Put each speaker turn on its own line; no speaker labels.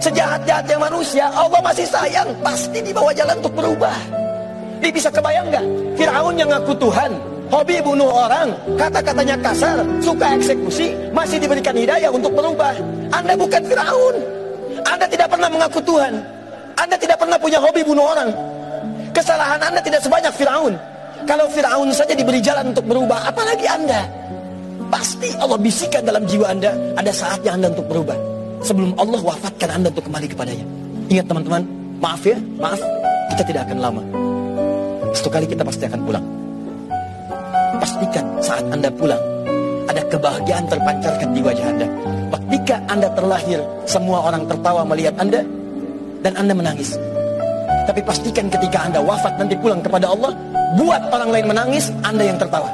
Sejahat-jahatnya manusia, Allah masih sayang. Pasti dibawa jalan untuk berubah. Dia bisa kebayang nggak? Fir'aun yang ngaku Tuhan, hobi bunuh orang, kata-katanya kasar, suka eksekusi, masih diberikan hidayah untuk berubah. Anda bukan Fir'aun. Anda tidak pernah mengaku Tuhan. Anda tidak pernah punya hobi bunuh orang. Kesalahan Anda tidak sebanyak Fir'aun. Kalau Fir'aun saja diberi jalan untuk berubah, apalagi Anda? Pasti Allah bisikan dalam jiwa Anda, ada saatnya Anda untuk berubah. Sebelum Allah wafatkan Anda untuk kembali kepadanya. Ingat teman-teman, maaf ya, maaf, kita tidak akan lama. Satu kali kita pasti akan pulang. Pastikan saat Anda pulang, ada kebahagiaan terpancarkan di wajah Anda. Ketika Anda terlahir, semua orang tertawa melihat Anda, dan Anda menangis. Tapi pastikan ketika Anda wafat nanti pulang kepada Allah, buat orang lain menangis, Anda yang tertawa.